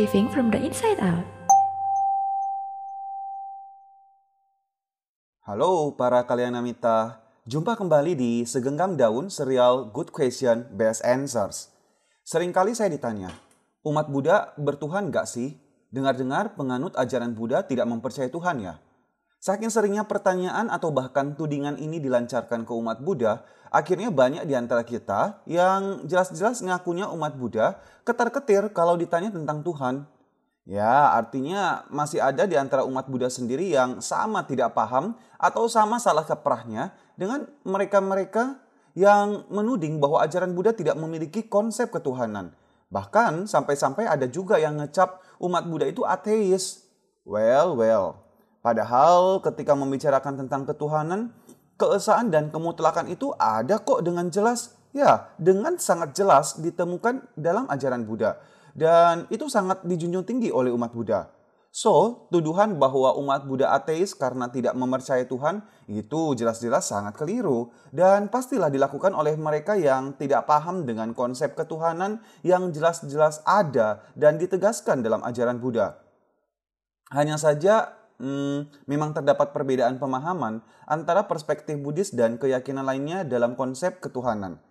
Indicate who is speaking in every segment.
Speaker 1: living from the inside out.
Speaker 2: Halo para kalian namita, jumpa kembali di Segenggam Daun serial Good Question, Best Answers. Seringkali saya ditanya, umat Buddha bertuhan gak sih? Dengar-dengar penganut ajaran Buddha tidak mempercayai Tuhan ya? Saking seringnya pertanyaan atau bahkan tudingan ini dilancarkan ke umat Buddha, akhirnya banyak di antara kita yang jelas-jelas ngakunya umat Buddha ketar-ketir kalau ditanya tentang Tuhan. Ya, artinya masih ada di antara umat Buddha sendiri yang sama tidak paham atau sama salah keprahnya dengan mereka-mereka yang menuding bahwa ajaran Buddha tidak memiliki konsep ketuhanan. Bahkan sampai-sampai ada juga yang ngecap umat Buddha itu ateis. Well, well. Padahal ketika membicarakan tentang ketuhanan, keesaan dan kemutlakan itu ada kok dengan jelas. Ya, dengan sangat jelas ditemukan dalam ajaran Buddha. Dan itu sangat dijunjung tinggi oleh umat Buddha. So, tuduhan bahwa umat Buddha ateis karena tidak mempercayai Tuhan itu jelas-jelas sangat keliru dan pastilah dilakukan oleh mereka yang tidak paham dengan konsep ketuhanan yang jelas-jelas ada dan ditegaskan dalam ajaran Buddha. Hanya saja hmm, memang terdapat perbedaan pemahaman antara perspektif Buddhis dan keyakinan lainnya dalam konsep ketuhanan.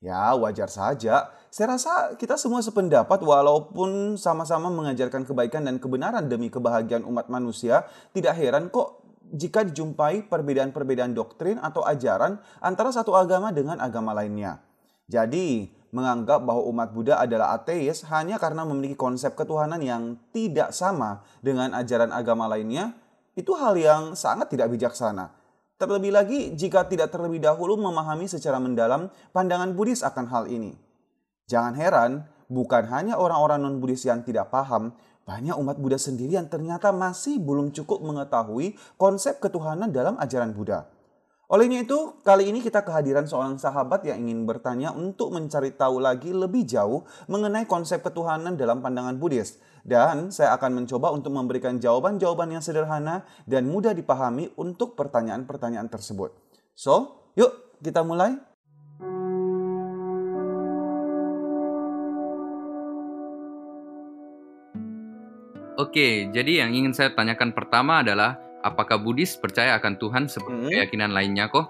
Speaker 2: Ya, wajar saja. Saya rasa kita semua sependapat walaupun sama-sama mengajarkan kebaikan dan kebenaran demi kebahagiaan umat manusia, tidak heran kok jika dijumpai perbedaan-perbedaan doktrin atau ajaran antara satu agama dengan agama lainnya. Jadi, menganggap bahwa umat Buddha adalah ateis hanya karena memiliki konsep ketuhanan yang tidak sama dengan ajaran agama lainnya, itu hal yang sangat tidak bijaksana. Terlebih lagi jika tidak terlebih dahulu memahami secara mendalam pandangan Buddhis akan hal ini. Jangan heran, bukan hanya orang-orang non-Buddhis yang tidak paham, banyak umat Buddha sendiri yang ternyata masih belum cukup mengetahui konsep ketuhanan dalam ajaran Buddha. Olehnya itu, kali ini kita kehadiran seorang sahabat yang ingin bertanya untuk mencari tahu lagi lebih jauh mengenai konsep ketuhanan dalam pandangan Buddhis. Dan saya akan mencoba untuk memberikan jawaban-jawaban yang sederhana dan mudah dipahami untuk pertanyaan-pertanyaan tersebut. So, yuk kita mulai.
Speaker 3: Oke, jadi yang ingin saya tanyakan pertama adalah apakah Buddhis percaya akan Tuhan seperti
Speaker 2: Hmm.
Speaker 3: keyakinan lainnya kok?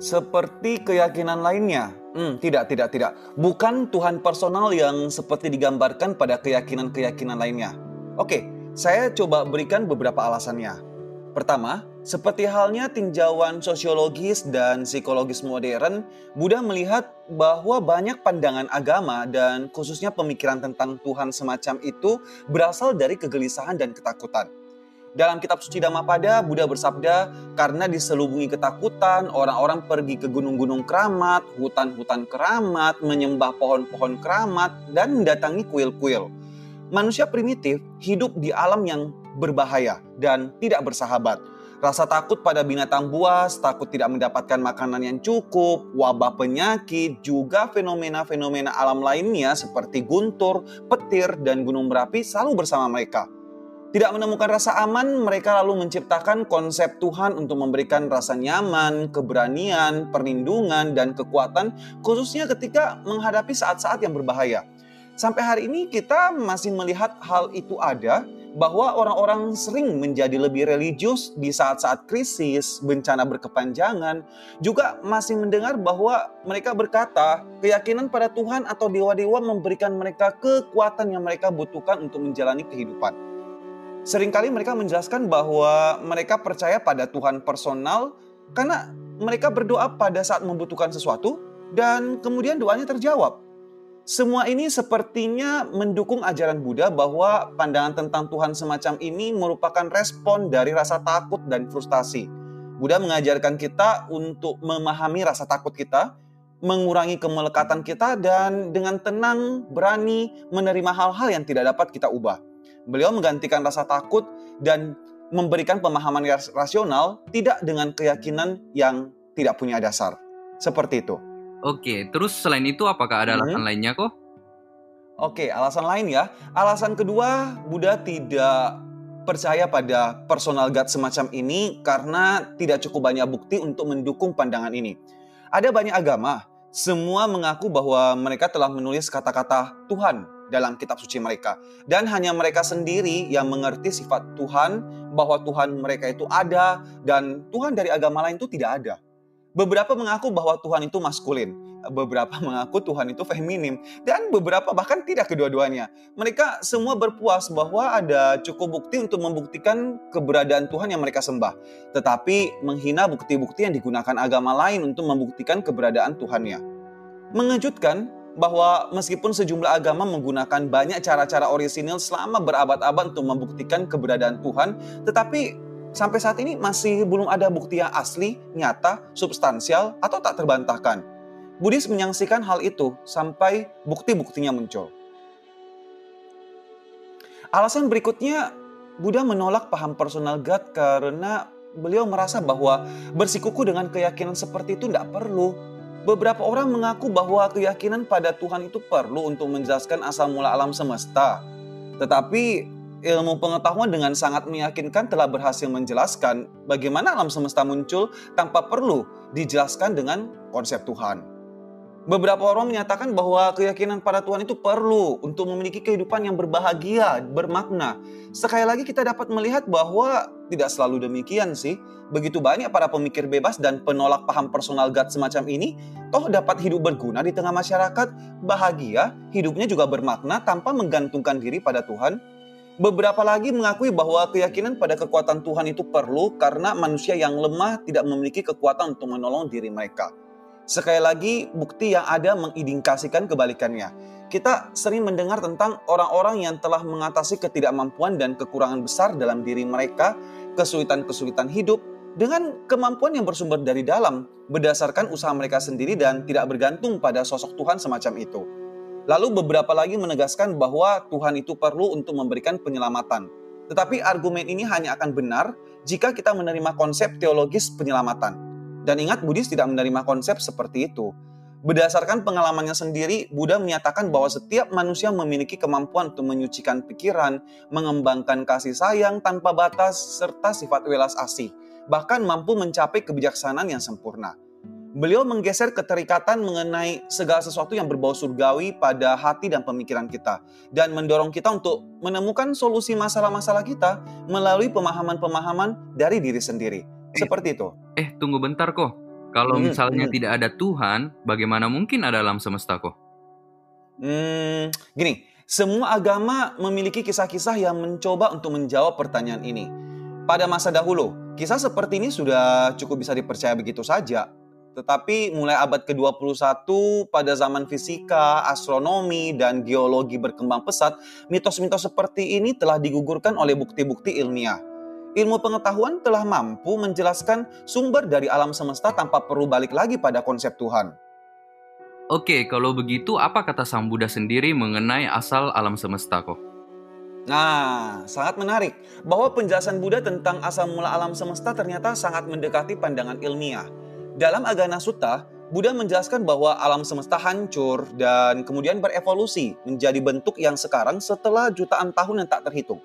Speaker 2: Seperti keyakinan lainnya. Hmm, tidak, tidak, tidak. Bukan Tuhan personal yang seperti digambarkan pada keyakinan-keyakinan lainnya. Oke, saya coba berikan beberapa alasannya. Pertama, seperti halnya tinjauan sosiologis dan psikologis modern, Buddha melihat bahwa banyak pandangan agama dan khususnya pemikiran tentang Tuhan semacam itu berasal dari kegelisahan dan ketakutan. Dalam kitab suci Dhammapada, Buddha bersabda, karena diselubungi ketakutan, orang-orang pergi ke gunung-gunung keramat, hutan-hutan keramat, menyembah pohon-pohon keramat, dan mendatangi kuil-kuil. Manusia primitif hidup di alam yang berbahaya dan tidak bersahabat. Rasa takut pada binatang buas, takut tidak mendapatkan makanan yang cukup, wabah penyakit, juga fenomena-fenomena alam lainnya seperti guntur, petir, dan gunung berapi selalu bersama mereka. Tidak menemukan rasa aman, mereka lalu menciptakan konsep Tuhan untuk memberikan rasa nyaman, keberanian, perlindungan, dan kekuatan, khususnya ketika menghadapi saat-saat yang berbahaya. Sampai hari ini, kita masih melihat hal itu ada, bahwa orang-orang sering menjadi lebih religius di saat-saat krisis, bencana berkepanjangan, juga masih mendengar bahwa mereka berkata keyakinan pada Tuhan atau dewa-dewa memberikan mereka kekuatan yang mereka butuhkan untuk menjalani kehidupan. Seringkali mereka menjelaskan bahwa mereka percaya pada Tuhan personal karena mereka berdoa pada saat membutuhkan sesuatu dan kemudian doanya terjawab. Semua ini sepertinya mendukung ajaran Buddha bahwa pandangan tentang Tuhan semacam ini merupakan respon dari rasa takut dan frustasi. Buddha mengajarkan kita untuk memahami rasa takut kita, mengurangi kemelekatan kita, dan dengan tenang, berani menerima hal-hal yang tidak dapat kita ubah. Beliau menggantikan rasa takut dan memberikan pemahaman rasional tidak dengan keyakinan yang tidak punya dasar. Seperti itu.
Speaker 3: Oke, terus selain itu apakah ada
Speaker 2: Hmm.
Speaker 3: alasan lainnya kok?
Speaker 2: Oke, alasan lain ya. Alasan kedua, Buddha tidak percaya pada personal God semacam ini karena tidak cukup banyak bukti untuk mendukung pandangan ini. Ada banyak agama, Semua mengaku bahwa mereka telah menulis kata-kata Tuhan dalam kitab suci mereka. Dan hanya mereka sendiri yang mengerti sifat Tuhan, bahwa Tuhan mereka itu ada, dan Tuhan dari agama lain itu tidak ada. Beberapa mengaku bahwa Tuhan itu maskulin, beberapa mengaku Tuhan itu feminim, dan beberapa bahkan tidak kedua-duanya. Mereka semua berpuas bahwa ada cukup bukti untuk membuktikan keberadaan Tuhan yang mereka sembah, tetapi menghina bukti-bukti yang digunakan agama lain untuk membuktikan keberadaan Tuhannya. Mengejutkan bahwa meskipun sejumlah agama menggunakan banyak cara-cara orisinil selama berabad-abad untuk membuktikan keberadaan Tuhan, tetapi sampai saat ini masih belum ada bukti yang asli, nyata, substansial, atau tak terbantahkan. Buddhis menyaksikan hal itu sampai bukti-buktinya muncul. Alasan berikutnya, Buddha menolak paham personal God karena beliau merasa bahwa bersikuku dengan keyakinan seperti itu tidak perlu. Beberapa orang mengaku bahwa keyakinan pada Tuhan itu perlu untuk menjelaskan asal mula alam semesta. Tetapi ilmu pengetahuan dengan sangat meyakinkan telah berhasil menjelaskan bagaimana alam semesta muncul tanpa perlu dijelaskan dengan konsep Tuhan. Beberapa orang menyatakan bahwa keyakinan pada Tuhan itu perlu untuk memiliki kehidupan yang berbahagia, bermakna. Sekali lagi kita dapat melihat bahwa tidak selalu demikian sih. Begitu banyak para pemikir bebas dan penolak paham personal God semacam ini, toh dapat hidup berguna di tengah masyarakat, bahagia, hidupnya juga bermakna tanpa menggantungkan diri pada Tuhan Beberapa lagi mengakui bahwa keyakinan pada kekuatan Tuhan itu perlu karena manusia yang lemah tidak memiliki kekuatan untuk menolong diri mereka. Sekali lagi, bukti yang ada mengindikasikan kebalikannya. Kita sering mendengar tentang orang-orang yang telah mengatasi ketidakmampuan dan kekurangan besar dalam diri mereka, kesulitan-kesulitan hidup, dengan kemampuan yang bersumber dari dalam, berdasarkan usaha mereka sendiri dan tidak bergantung pada sosok Tuhan semacam itu. Lalu beberapa lagi menegaskan bahwa Tuhan itu perlu untuk memberikan penyelamatan. Tetapi argumen ini hanya akan benar jika kita menerima konsep teologis penyelamatan. Dan ingat Buddhis tidak menerima konsep seperti itu. Berdasarkan pengalamannya sendiri, Buddha menyatakan bahwa setiap manusia memiliki kemampuan untuk menyucikan pikiran, mengembangkan kasih sayang tanpa batas, serta sifat welas asih, bahkan mampu mencapai kebijaksanaan yang sempurna. Beliau menggeser keterikatan mengenai segala sesuatu yang berbau surgawi pada hati dan pemikiran kita dan mendorong kita untuk menemukan solusi masalah-masalah kita melalui pemahaman-pemahaman dari diri sendiri. Eh, Seperti itu.
Speaker 3: Eh, tunggu bentar kok. Kalau hmm, misalnya hmm. tidak ada Tuhan, bagaimana mungkin ada alam semesta kok?
Speaker 2: Hmm, gini, semua agama memiliki kisah-kisah yang mencoba untuk menjawab pertanyaan ini. Pada masa dahulu, kisah seperti ini sudah cukup bisa dipercaya begitu saja tetapi mulai abad ke-21 pada zaman fisika, astronomi, dan geologi berkembang pesat, mitos-mitos seperti ini telah digugurkan oleh bukti-bukti ilmiah. Ilmu pengetahuan telah mampu menjelaskan sumber dari alam semesta tanpa perlu balik lagi pada konsep Tuhan.
Speaker 3: Oke, kalau begitu apa kata Sang Buddha sendiri mengenai asal alam semesta kok?
Speaker 2: Nah, sangat menarik bahwa penjelasan Buddha tentang asal mula alam semesta ternyata sangat mendekati pandangan ilmiah. Dalam Agana Sutta, Buddha menjelaskan bahwa alam semesta hancur dan kemudian berevolusi menjadi bentuk yang sekarang setelah jutaan tahun yang tak terhitung.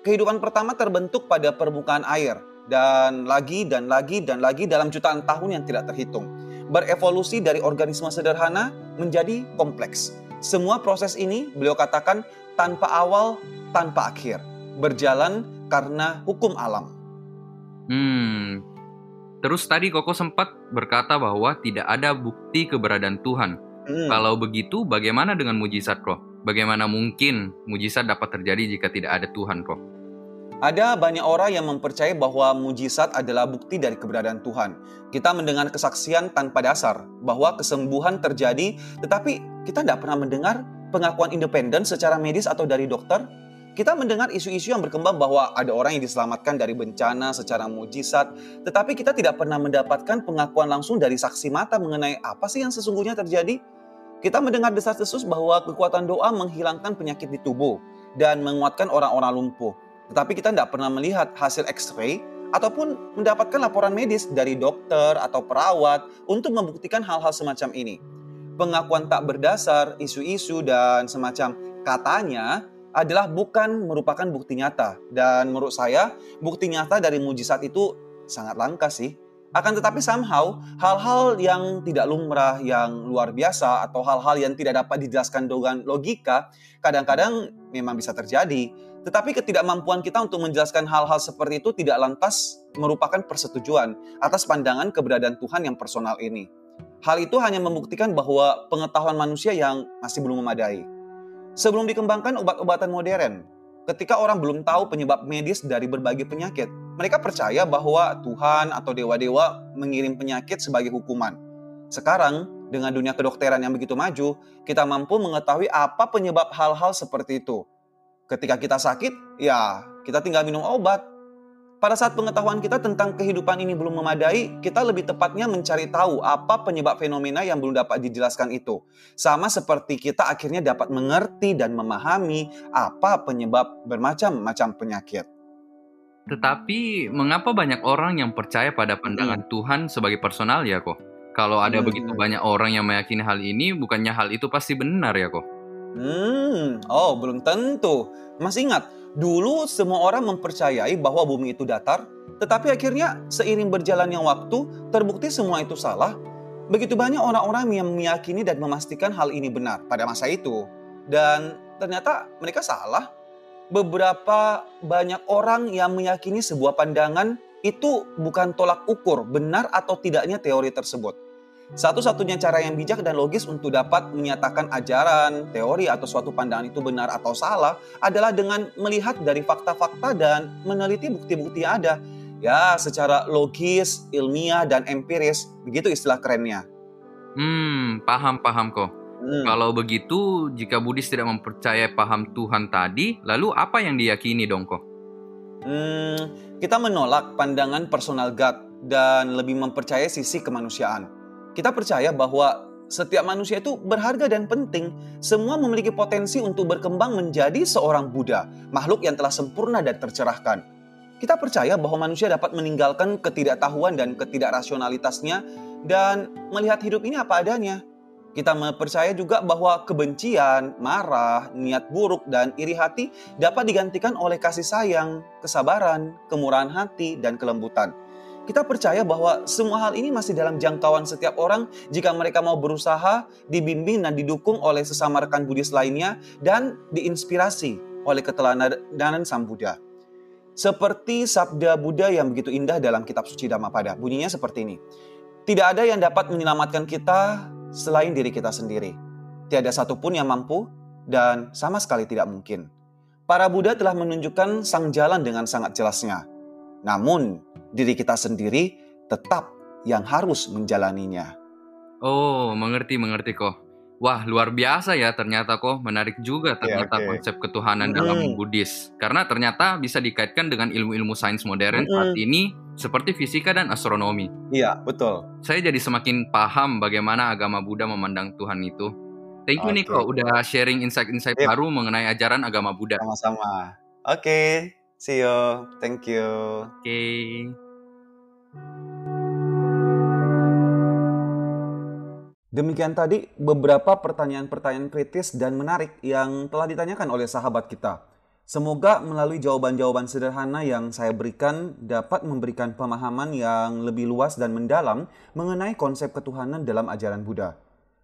Speaker 2: Kehidupan pertama terbentuk pada permukaan air dan lagi dan lagi dan lagi dalam jutaan tahun yang tidak terhitung. Berevolusi dari organisme sederhana menjadi kompleks. Semua proses ini beliau katakan tanpa awal, tanpa akhir. Berjalan karena hukum alam.
Speaker 3: Hmm, Terus tadi Koko sempat berkata bahwa tidak ada bukti keberadaan Tuhan. Hmm. Kalau begitu, bagaimana dengan mujizat, Kok? Bagaimana mungkin mujizat dapat terjadi jika tidak ada Tuhan, Kok?
Speaker 2: Ada banyak orang yang mempercayai bahwa mujizat adalah bukti dari keberadaan Tuhan. Kita mendengar kesaksian tanpa dasar bahwa kesembuhan terjadi, tetapi kita tidak pernah mendengar pengakuan independen secara medis atau dari dokter kita mendengar isu-isu yang berkembang bahwa ada orang yang diselamatkan dari bencana secara mujizat, tetapi kita tidak pernah mendapatkan pengakuan langsung dari saksi mata mengenai apa sih yang sesungguhnya terjadi. Kita mendengar desas-desus bahwa kekuatan doa menghilangkan penyakit di tubuh dan menguatkan orang-orang lumpuh. Tetapi kita tidak pernah melihat hasil X-ray ataupun mendapatkan laporan medis dari dokter atau perawat untuk membuktikan hal-hal semacam ini. Pengakuan tak berdasar, isu-isu, dan semacam katanya adalah bukan merupakan bukti nyata. Dan menurut saya, bukti nyata dari mujizat itu sangat langka sih. Akan tetapi somehow hal-hal yang tidak lumrah, yang luar biasa atau hal-hal yang tidak dapat dijelaskan dengan logika kadang-kadang memang bisa terjadi. Tetapi ketidakmampuan kita untuk menjelaskan hal-hal seperti itu tidak lantas merupakan persetujuan atas pandangan keberadaan Tuhan yang personal ini. Hal itu hanya membuktikan bahwa pengetahuan manusia yang masih belum memadai. Sebelum dikembangkan obat-obatan modern, ketika orang belum tahu penyebab medis dari berbagai penyakit, mereka percaya bahwa Tuhan atau dewa-dewa mengirim penyakit sebagai hukuman. Sekarang, dengan dunia kedokteran yang begitu maju, kita mampu mengetahui apa penyebab hal-hal seperti itu. Ketika kita sakit, ya kita tinggal minum obat. Pada saat pengetahuan kita tentang kehidupan ini belum memadai, kita lebih tepatnya mencari tahu apa penyebab fenomena yang belum dapat dijelaskan itu. Sama seperti kita akhirnya dapat mengerti dan memahami apa penyebab bermacam-macam penyakit.
Speaker 3: Tetapi mengapa banyak orang yang percaya pada pandangan hmm. Tuhan sebagai personal ya kok? Kalau ada hmm. begitu banyak orang yang meyakini hal ini, bukannya hal itu pasti benar ya kok?
Speaker 2: Hmm, oh belum tentu. Masih ingat, dulu semua orang mempercayai bahwa bumi itu datar, tetapi akhirnya seiring berjalannya waktu, terbukti semua itu salah. Begitu banyak orang-orang yang meyakini dan memastikan hal ini benar pada masa itu. Dan ternyata mereka salah beberapa banyak orang yang meyakini sebuah pandangan itu bukan tolak ukur benar atau tidaknya teori tersebut. Satu-satunya cara yang bijak dan logis untuk dapat menyatakan ajaran, teori, atau suatu pandangan itu benar atau salah adalah dengan melihat dari fakta-fakta dan meneliti bukti-bukti yang ada. Ya, secara logis, ilmiah, dan empiris. Begitu istilah kerennya.
Speaker 3: Hmm, paham-paham kok. Hmm. Kalau begitu, jika Buddhis tidak mempercayai paham Tuhan tadi, lalu apa yang diyakini dong kok?
Speaker 2: Hmm, kita menolak pandangan personal God dan lebih mempercayai sisi kemanusiaan. Kita percaya bahwa setiap manusia itu berharga dan penting. Semua memiliki potensi untuk berkembang menjadi seorang Buddha, makhluk yang telah sempurna dan tercerahkan. Kita percaya bahwa manusia dapat meninggalkan ketidaktahuan dan ketidakrasionalitasnya dan melihat hidup ini apa adanya. Kita percaya juga bahwa kebencian, marah, niat buruk, dan iri hati dapat digantikan oleh kasih sayang, kesabaran, kemurahan hati, dan kelembutan. Kita percaya bahwa semua hal ini masih dalam jangkauan setiap orang jika mereka mau berusaha, dibimbing dan didukung oleh sesama rekan Buddhis lainnya, dan diinspirasi oleh keteladanan Sang Buddha. Seperti sabda Buddha yang begitu indah dalam kitab suci Dhammapada. Bunyinya seperti ini. Tidak ada yang dapat menyelamatkan kita selain diri kita sendiri. Tiada satupun yang mampu dan sama sekali tidak mungkin. Para Buddha telah menunjukkan sang jalan dengan sangat jelasnya. Namun, diri kita sendiri tetap yang harus menjalaninya.
Speaker 3: Oh, mengerti, mengerti kok. Wah, luar biasa ya ternyata kok. Menarik juga iya, ternyata yeah, okay. konsep ketuhanan mm. dalam Buddhis. Karena ternyata bisa dikaitkan dengan ilmu-ilmu sains modern mm. saat ini seperti fisika dan astronomi.
Speaker 2: Iya, betul.
Speaker 3: Saya jadi semakin paham bagaimana agama Buddha memandang Tuhan itu. Thank you okay. Niko udah sharing insight-insight yep. baru mengenai ajaran agama Buddha.
Speaker 2: Sama-sama. Oke, okay. see you. Thank you.
Speaker 3: Oke. Okay.
Speaker 2: Demikian tadi beberapa pertanyaan-pertanyaan kritis dan menarik yang telah ditanyakan oleh sahabat kita. Semoga melalui jawaban-jawaban sederhana yang saya berikan dapat memberikan pemahaman yang lebih luas dan mendalam mengenai konsep ketuhanan dalam ajaran Buddha.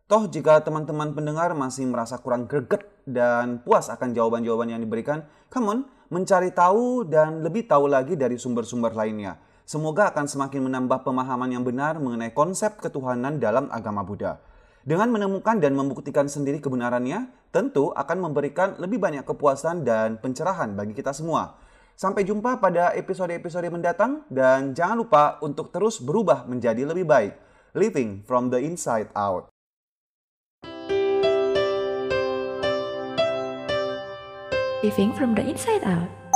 Speaker 2: Toh jika teman-teman pendengar masih merasa kurang greget dan puas akan jawaban-jawaban yang diberikan, come on, mencari tahu dan lebih tahu lagi dari sumber-sumber lainnya semoga akan semakin menambah pemahaman yang benar mengenai konsep ketuhanan dalam agama Buddha. Dengan menemukan dan membuktikan sendiri kebenarannya, tentu akan memberikan lebih banyak kepuasan dan pencerahan bagi kita semua. Sampai jumpa pada episode-episode mendatang dan jangan lupa untuk terus berubah menjadi lebih baik. Living from the inside out.
Speaker 1: Living from the inside out.